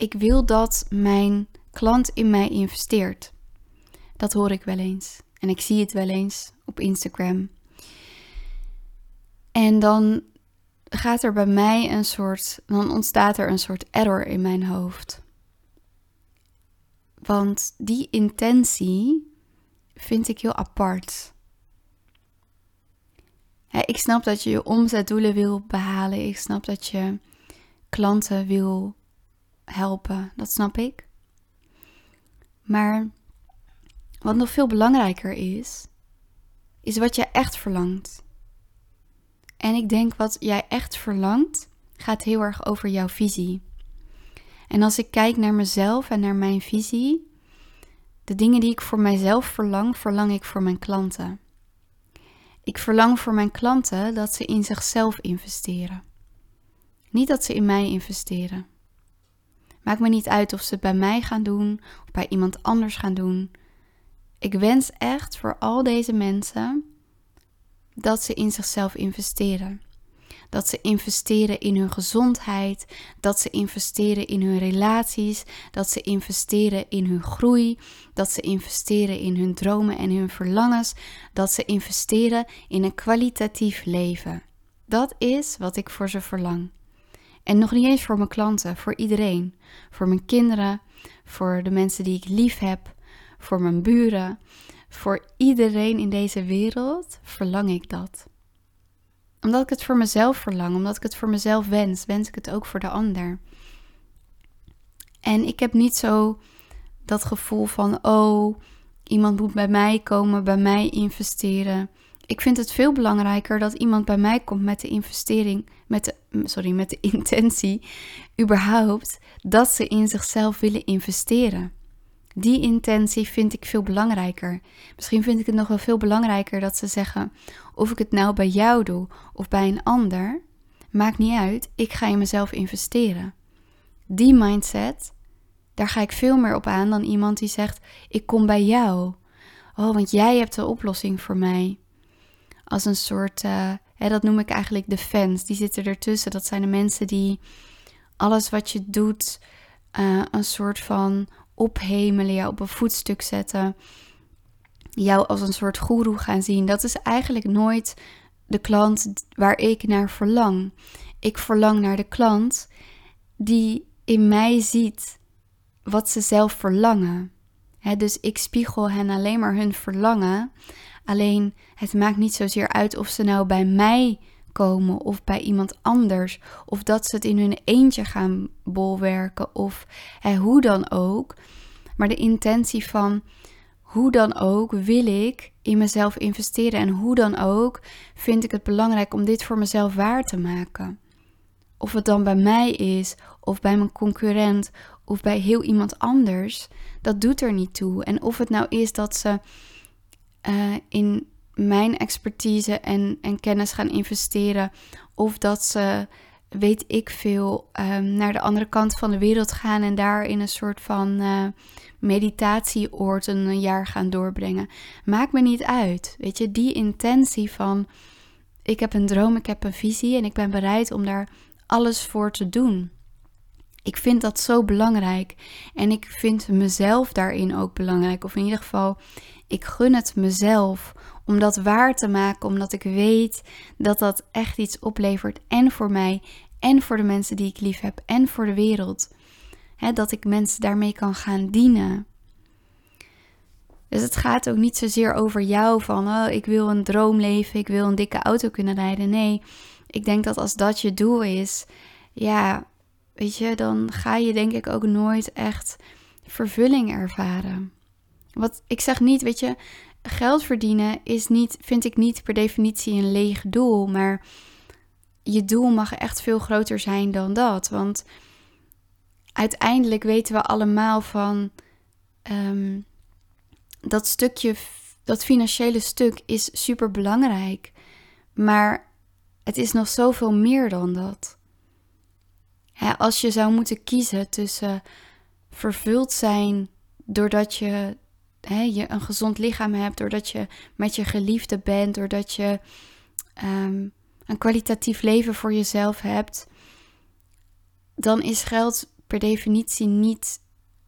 ik wil dat mijn klant in mij investeert. Dat hoor ik wel eens. En ik zie het wel eens op Instagram. En dan gaat er bij mij een soort, dan ontstaat er een soort error in mijn hoofd. Want die intentie vind ik heel apart. ik snap dat je je omzetdoelen wil behalen. Ik snap dat je klanten wil helpen. Dat snap ik. Maar wat nog veel belangrijker is, is wat je echt verlangt. En ik denk wat jij echt verlangt, gaat heel erg over jouw visie. En als ik kijk naar mezelf en naar mijn visie, de dingen die ik voor mijzelf verlang, verlang ik voor mijn klanten. Ik verlang voor mijn klanten dat ze in zichzelf investeren. Niet dat ze in mij investeren. Maakt me niet uit of ze het bij mij gaan doen of bij iemand anders gaan doen. Ik wens echt voor al deze mensen dat ze in zichzelf investeren. Dat ze investeren in hun gezondheid, dat ze investeren in hun relaties, dat ze investeren in hun groei, dat ze investeren in hun dromen en hun verlangens, dat ze investeren in een kwalitatief leven. Dat is wat ik voor ze verlang. En nog niet eens voor mijn klanten, voor iedereen. Voor mijn kinderen, voor de mensen die ik lief heb, voor mijn buren. Voor iedereen in deze wereld verlang ik dat. Omdat ik het voor mezelf verlang, omdat ik het voor mezelf wens, wens ik het ook voor de ander. En ik heb niet zo dat gevoel van, oh, iemand moet bij mij komen, bij mij investeren. Ik vind het veel belangrijker dat iemand bij mij komt met de investering, met de, sorry, met de intentie, überhaupt, dat ze in zichzelf willen investeren. Die intentie vind ik veel belangrijker. Misschien vind ik het nog wel veel belangrijker dat ze zeggen: of ik het nou bij jou doe of bij een ander, maakt niet uit, ik ga in mezelf investeren. Die mindset, daar ga ik veel meer op aan dan iemand die zegt: ik kom bij jou. Oh, want jij hebt de oplossing voor mij als een soort, uh, hè, dat noem ik eigenlijk de fans. Die zitten ertussen. Dat zijn de mensen die alles wat je doet, uh, een soort van ophemelen, jou op een voetstuk zetten, jou als een soort goeroe gaan zien. Dat is eigenlijk nooit de klant waar ik naar verlang. Ik verlang naar de klant die in mij ziet wat ze zelf verlangen. dus ik spiegel hen alleen maar hun verlangen. Alleen het maakt niet zozeer uit of ze nou bij mij komen of bij iemand anders. Of dat ze het in hun eentje gaan bolwerken of hoe dan ook. Maar de intentie van hoe dan ook wil ik in mezelf investeren. En hoe dan ook vind ik het belangrijk om dit voor mezelf waar te maken. Of het dan bij mij is, of bij mijn concurrent, of bij heel iemand anders, dat doet er niet toe. En of het nou is dat ze uh, in mijn expertise en, en kennis gaan investeren. Of dat ze, weet ik veel, um, naar de andere kant van de wereld gaan en daar in een soort van uh, meditatieoord een jaar gaan doorbrengen. Maakt me niet uit. Weet je, die intentie van ik heb een droom, ik heb een visie en ik ben bereid om daar alles voor te doen. Ik vind dat zo belangrijk. En ik vind mezelf daarin ook belangrijk. Of in ieder geval, ik gun het mezelf om dat waar te maken, omdat ik weet dat dat echt iets oplevert. En voor mij, en voor de mensen die ik lief heb, en voor de wereld. dat ik mensen daarmee kan gaan dienen. Dus het gaat ook niet zozeer over jou van, oh, ik wil een droom leven, ik wil een dikke auto kunnen rijden. Nee, ik denk dat als dat je doel is, ja, weet je, dan ga je denk ik ook nooit echt vervulling ervaren. Wat ik zeg niet, weet je, geld verdienen is niet, vind ik niet per definitie een leeg doel, maar je doel mag echt veel groter zijn dan dat. Want uiteindelijk weten we allemaal van um, dat stukje, dat financiële stuk is super belangrijk, maar het is nog zoveel meer dan dat. Als je zou moeten kiezen tussen vervuld zijn doordat je hè, je een gezond lichaam hebt, doordat je met je geliefde bent, doordat je ehm, een kwalitatief leven voor jezelf hebt, dan is geld per definitie niet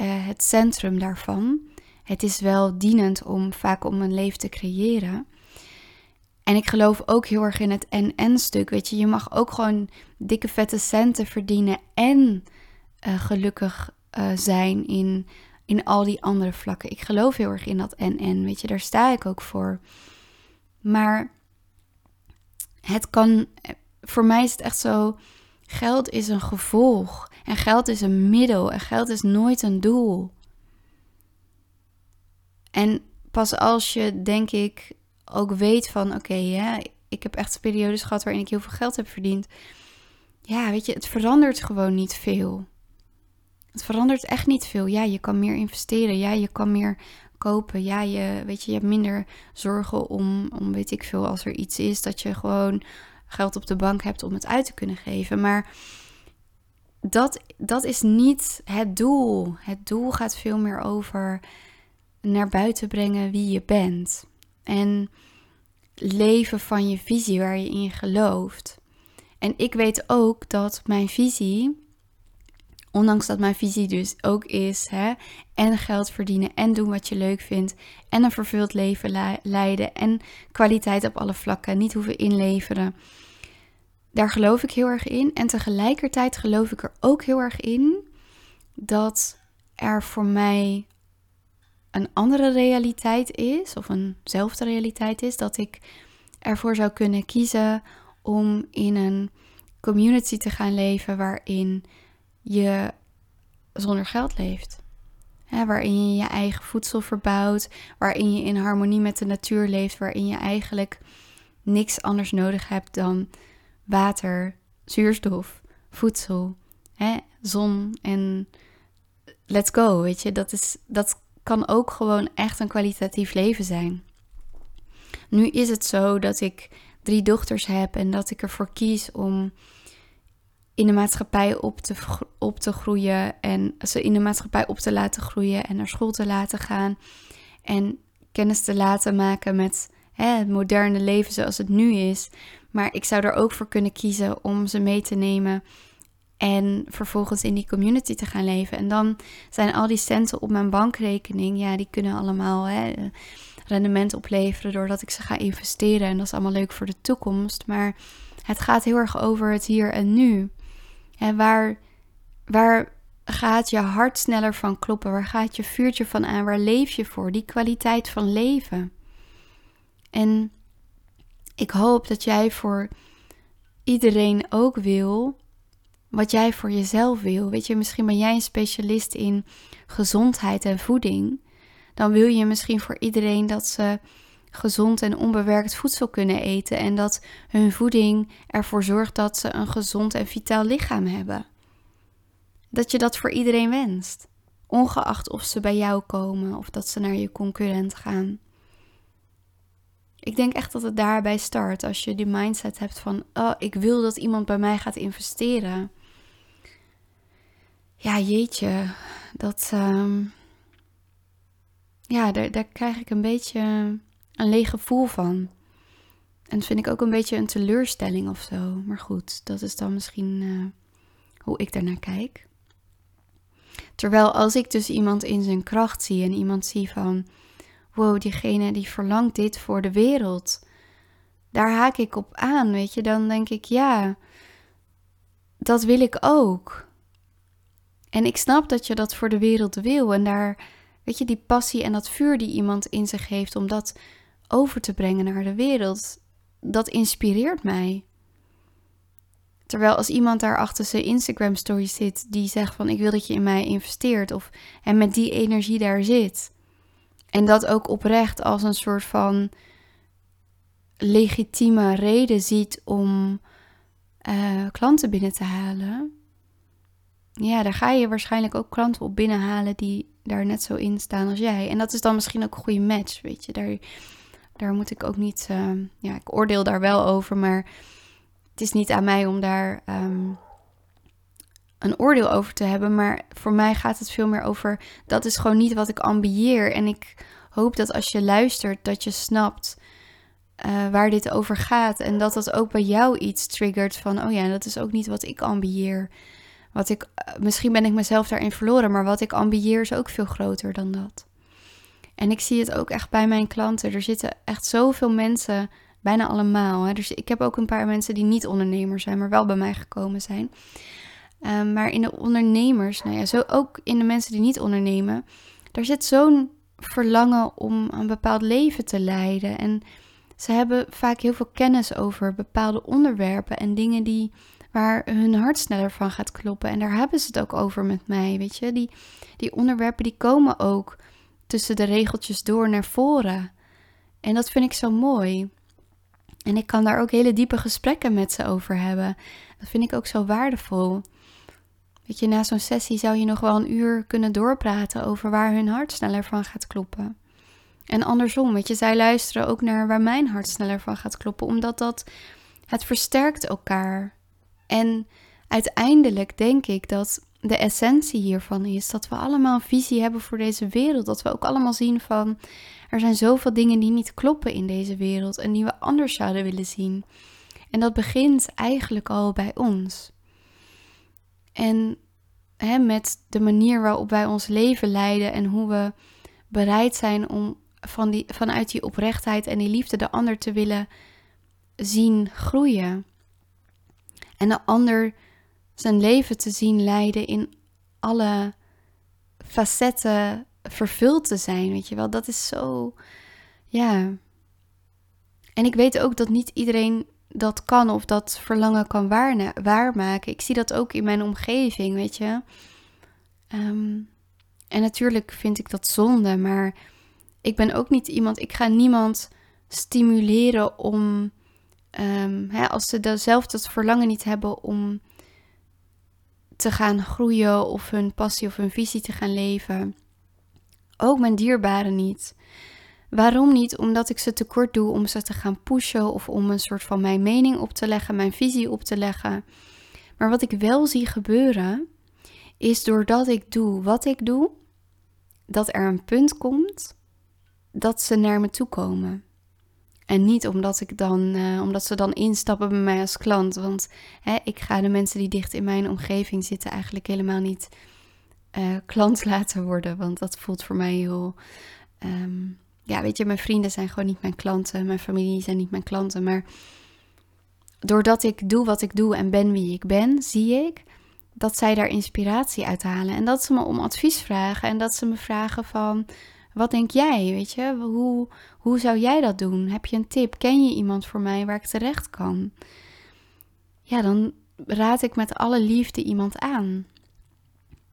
uh, het centrum daarvan. Het is wel dienend om vaak om een leven te creëren. En ik geloof ook heel erg in het en-en stuk. Weet je, je mag ook gewoon dikke vette centen verdienen en uh, gelukkig uh, zijn in, in al die andere vlakken. Ik geloof heel erg in dat en-en. Weet je, daar sta ik ook voor. Maar het kan, voor mij is het echt zo, geld is een gevolg. En geld is een middel. En geld is nooit een doel. En pas als je, denk ik, ook weet van oké, ja, ik heb echt periodes gehad waarin ik heel veel geld heb verdiend. Ja, weet je, het verandert gewoon niet veel. Het verandert echt niet veel. Ja, je kan meer investeren. Ja, je kan meer kopen. Ja, je, weet je, je hebt minder zorgen om, om, weet ik veel, als er iets is, dat je gewoon geld op de bank hebt om het uit te kunnen geven. Maar dat, dat is niet het doel. Het doel gaat veel meer over naar buiten brengen wie je bent. En leven van je visie waar je in gelooft. En ik weet ook dat mijn visie, ondanks dat mijn visie dus ook is, hè, en geld verdienen en doen wat je leuk vindt en een vervuld leven leiden en kwaliteit op alle vlakken, niet hoeven inleveren. Daar geloof ik heel erg in. En tegelijkertijd geloof ik er ook heel erg in dat er voor mij een andere realiteit is, of eenzelfde realiteit is, dat ik ervoor zou kunnen kiezen om in een community te gaan leven waarin je zonder geld leeft. waarin je je eigen voedsel verbouwt, waarin je in harmonie met de natuur leeft, waarin je eigenlijk niks anders nodig hebt dan water, zuurstof, voedsel, zon en let's go. Weet je, dat, is, dat kan ook gewoon echt een kwalitatief leven zijn. Nu is het zo dat ik drie dochters heb en dat ik ervoor kies om in de maatschappij op te, op te groeien en ze in de maatschappij op te laten groeien en naar school te laten gaan en kennis te laten maken met hè, het moderne leven zoals het nu is. Maar ik zou er ook voor kunnen kiezen om ze mee te nemen en vervolgens in die community te gaan leven. En dan zijn al die centen op mijn bankrekening, ja, die kunnen allemaal hè, rendement opleveren doordat ik ze ga investeren. En dat is allemaal leuk voor de toekomst. Maar het gaat heel erg over het hier en nu. En waar, waar gaat je hart sneller van kloppen? Waar gaat je vuurtje van aan? Waar leef je voor? Die kwaliteit van leven. En ik hoop dat jij voor iedereen ook wil wat jij voor jezelf wil. Weet je, misschien ben jij een specialist in gezondheid en voeding. Dan wil je misschien voor iedereen dat ze gezond en onbewerkt voedsel kunnen eten en dat hun voeding ervoor zorgt dat ze een gezond en vitaal lichaam hebben. Dat je dat voor iedereen wenst, ongeacht of ze bij jou komen of dat ze naar je concurrent gaan. Ik denk echt dat het daarbij start als je die mindset hebt van, oh, ik wil dat iemand bij mij gaat investeren ja, jeetje, dat. Um, ja, daar, daar krijg ik een beetje een leeg gevoel van. En dat vind ik ook een beetje een teleurstelling of zo. Maar goed, dat is dan misschien uh, hoe ik daarnaar kijk. Terwijl als ik dus iemand in zijn kracht zie en iemand zie van, wow, diegene die verlangt dit voor de wereld, daar haak ik op aan, weet je, dan denk ik, ja, dat wil ik ook. En ik snap dat je dat voor de wereld wil. En daar, weet je, die passie en dat vuur die iemand in zich heeft om dat over te brengen naar de wereld, dat inspireert mij. Terwijl als iemand daar achter zijn Instagram story zit die zegt van ik wil dat je in mij investeert of en met die energie daar zit. En dat ook oprecht als een soort van legitieme reden ziet om uh, klanten binnen te halen ja, daar ga je waarschijnlijk ook klanten op binnenhalen die daar net zo in staan als jij. En dat is dan misschien ook een goede match, weet je. Daar, daar moet ik ook niet, ehm, ja, ik oordeel daar wel over, maar het is niet aan mij om daar ehm, een oordeel over te hebben. Maar voor mij gaat het veel meer over, dat is gewoon niet wat ik ambieer. En ik hoop dat als je luistert, dat je snapt uh, waar dit over gaat. En dat dat ook bij jou iets triggert van, oh ja, dat is ook niet wat ik ambieer. Wat ik, eh, misschien ben ik mezelf daarin verloren, maar wat ik ambieer is ook veel groter dan dat. En ik zie het ook echt bij mijn klanten. Er zitten echt zoveel mensen, bijna allemaal. Hè. Dus ik heb ook een paar mensen die niet ondernemer zijn, maar wel bij mij gekomen zijn. Ehm, maar in de ondernemers, nou ja, zo ook in de mensen die niet ondernemen, daar zit zo'n verlangen om een bepaald leven te leiden. En ze hebben vaak heel veel kennis over bepaalde onderwerpen en dingen die waar hun hart sneller van gaat kloppen. En daar hebben ze het ook over met mij, weet je. Die, die onderwerpen die komen ook tussen de regeltjes door naar voren. En dat vind ik zo mooi. En ik kan daar ook hele diepe gesprekken met ze over hebben. Dat vind ik ook zo waardevol. Weet je, na zo'n sessie zou je nog wel een uur kunnen doorpraten over waar hun hart sneller van gaat kloppen. En andersom, weet je, zij luisteren ook naar waar mijn hart sneller van gaat kloppen, omdat dat het versterkt elkaar. En uiteindelijk denk ik dat de essentie hiervan is dat we allemaal een visie hebben voor deze wereld. Dat we ook allemaal zien van er zijn zoveel dingen die niet kloppen in deze wereld en die we anders zouden willen zien. En dat begint eigenlijk al bij ons. En hè, met de manier waarop wij ons leven leiden en hoe we bereid zijn om van die, vanuit die oprechtheid en die liefde de ander te willen zien groeien. En de ander zijn leven te zien leiden in alle facetten vervuld te zijn, weet je wel. Dat is zo, ja. En ik weet ook dat niet iedereen dat kan of dat verlangen kan waarmaken. Ik zie dat ook in mijn omgeving, weet je. Ehm, en natuurlijk vind ik dat zonde, maar ik ben ook niet iemand, ik ga niemand stimuleren om, um, hè, als ze zelf dat verlangen niet hebben om te gaan groeien of hun passie of hun visie te gaan leven. Ook mijn dierbaren niet. Waarom niet? Omdat ik ze tekort doe om ze te gaan pushen of om een soort van mijn mening op te leggen, mijn visie op te leggen. Maar wat ik wel zie gebeuren, is doordat ik doe wat ik doe, dat er een punt komt dat ze naar me toe komen. En niet omdat, ik dan, uh, omdat ze dan instappen bij mij als klant. Want hè, ik ga de mensen die dicht in mijn omgeving zitten eigenlijk helemaal niet uh, klant laten worden. Want dat voelt voor mij heel. Um, ja, weet je, mijn vrienden zijn gewoon niet mijn klanten. Mijn familie zijn niet mijn klanten. Maar doordat ik doe wat ik doe en ben wie ik ben, zie ik dat zij daar inspiratie uit halen. En dat ze me om advies vragen. En dat ze me vragen van wat denk jij? Weet je, hoe, hoe zou jij dat doen? Heb je een tip? Ken je iemand voor mij waar ik terecht kan? Ja, dan raad ik met alle liefde iemand aan.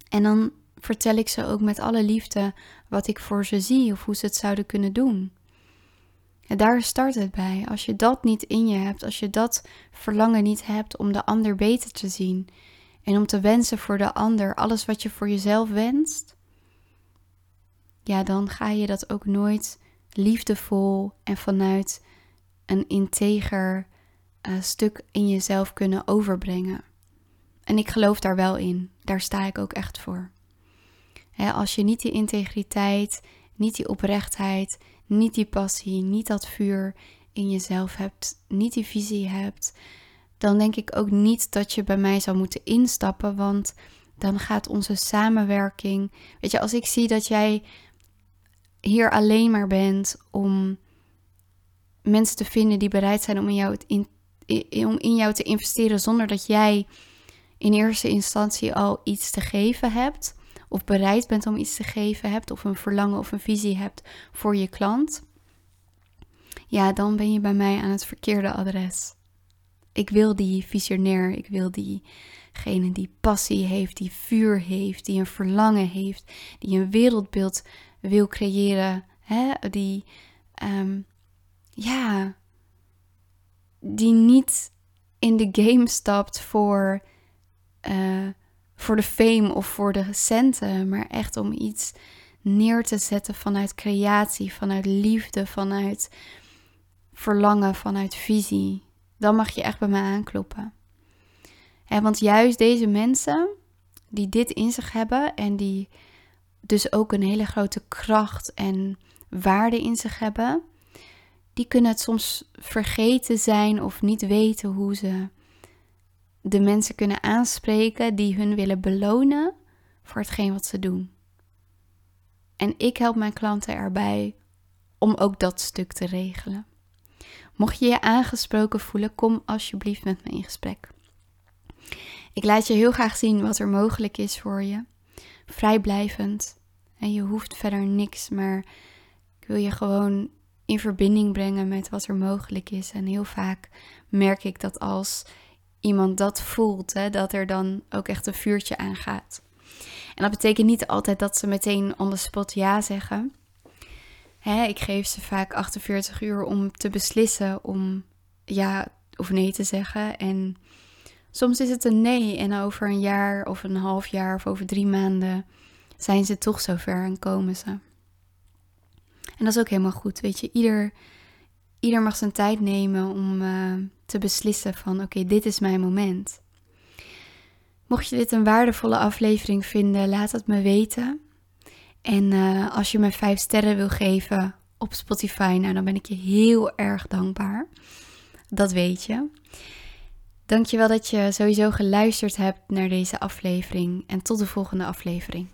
En dan vertel ik ze ook met alle liefde wat ik voor ze zie of hoe ze het zouden kunnen doen. En daar start het bij. Als je dat niet in je hebt, als je dat verlangen niet hebt om de ander beter te zien en om te wensen voor de ander alles wat je voor jezelf wenst, ja, dan ga je dat ook nooit liefdevol en vanuit een integer uh, stuk in jezelf kunnen overbrengen. En ik geloof daar wel in. Daar sta ik ook echt voor. als je niet die integriteit, niet die oprechtheid, niet die passie, niet dat vuur in jezelf hebt, niet die visie hebt, dan denk ik ook niet dat je bij mij zou moeten instappen, want dan gaat onze samenwerking. Weet je, als ik zie dat jij hier alleen maar bent om mensen te vinden die bereid zijn om in jou, in, in jou te investeren zonder dat jij in eerste instantie al iets te geven hebt, of bereid bent om iets te geven hebt, of een verlangen of een visie hebt voor je klant, ja, dan ben je bij mij aan het verkeerde adres. Ik wil die visionair, ik wil diegene die passie heeft, die vuur heeft, die een verlangen heeft, die een wereldbeeld wil creëren, hè, die, um, ja, die niet in de game stapt voor, uh, voor de fame of voor de centen, maar echt om iets neer te zetten vanuit creatie, vanuit liefde, vanuit verlangen, vanuit visie. Dan mag je echt bij mij aankloppen. En want juist deze mensen die dit in zich hebben en die dus ook een hele grote kracht en waarde in zich hebben, die kunnen het soms vergeten zijn of niet weten hoe ze de mensen kunnen aanspreken die hun willen belonen voor hetgeen wat ze doen. En ik help mijn klanten erbij om ook dat stuk te regelen. Mocht je je aangesproken voelen, kom alsjeblieft met me in gesprek. Ik laat je heel graag zien wat er mogelijk is voor je. Vrijblijvend. En je hoeft verder niks, maar ik wil je gewoon in verbinding brengen met wat er mogelijk is. En heel vaak merk ik dat als iemand dat voelt, hè, dat er dan ook echt een vuurtje aangaat. En dat betekent niet altijd dat ze meteen on the spot ja zeggen. Hè, ik geef ze vaak 48 uur om te beslissen om ja of nee te zeggen. En soms is het een nee en over een jaar of een half jaar of over drie maanden zijn ze toch zover en komen ze. En dat is ook helemaal goed, weet je. Ieder, ieder mag zijn tijd nemen om uh, te beslissen van oké, dit is mijn moment. Mocht je dit een waardevolle aflevering vinden, laat het me weten. En uh, als je me vijf sterren wil geven op Spotify, nou, dan ben ik je heel erg dankbaar. Dat weet je. Dankjewel dat je sowieso geluisterd hebt naar deze aflevering. En tot de volgende aflevering.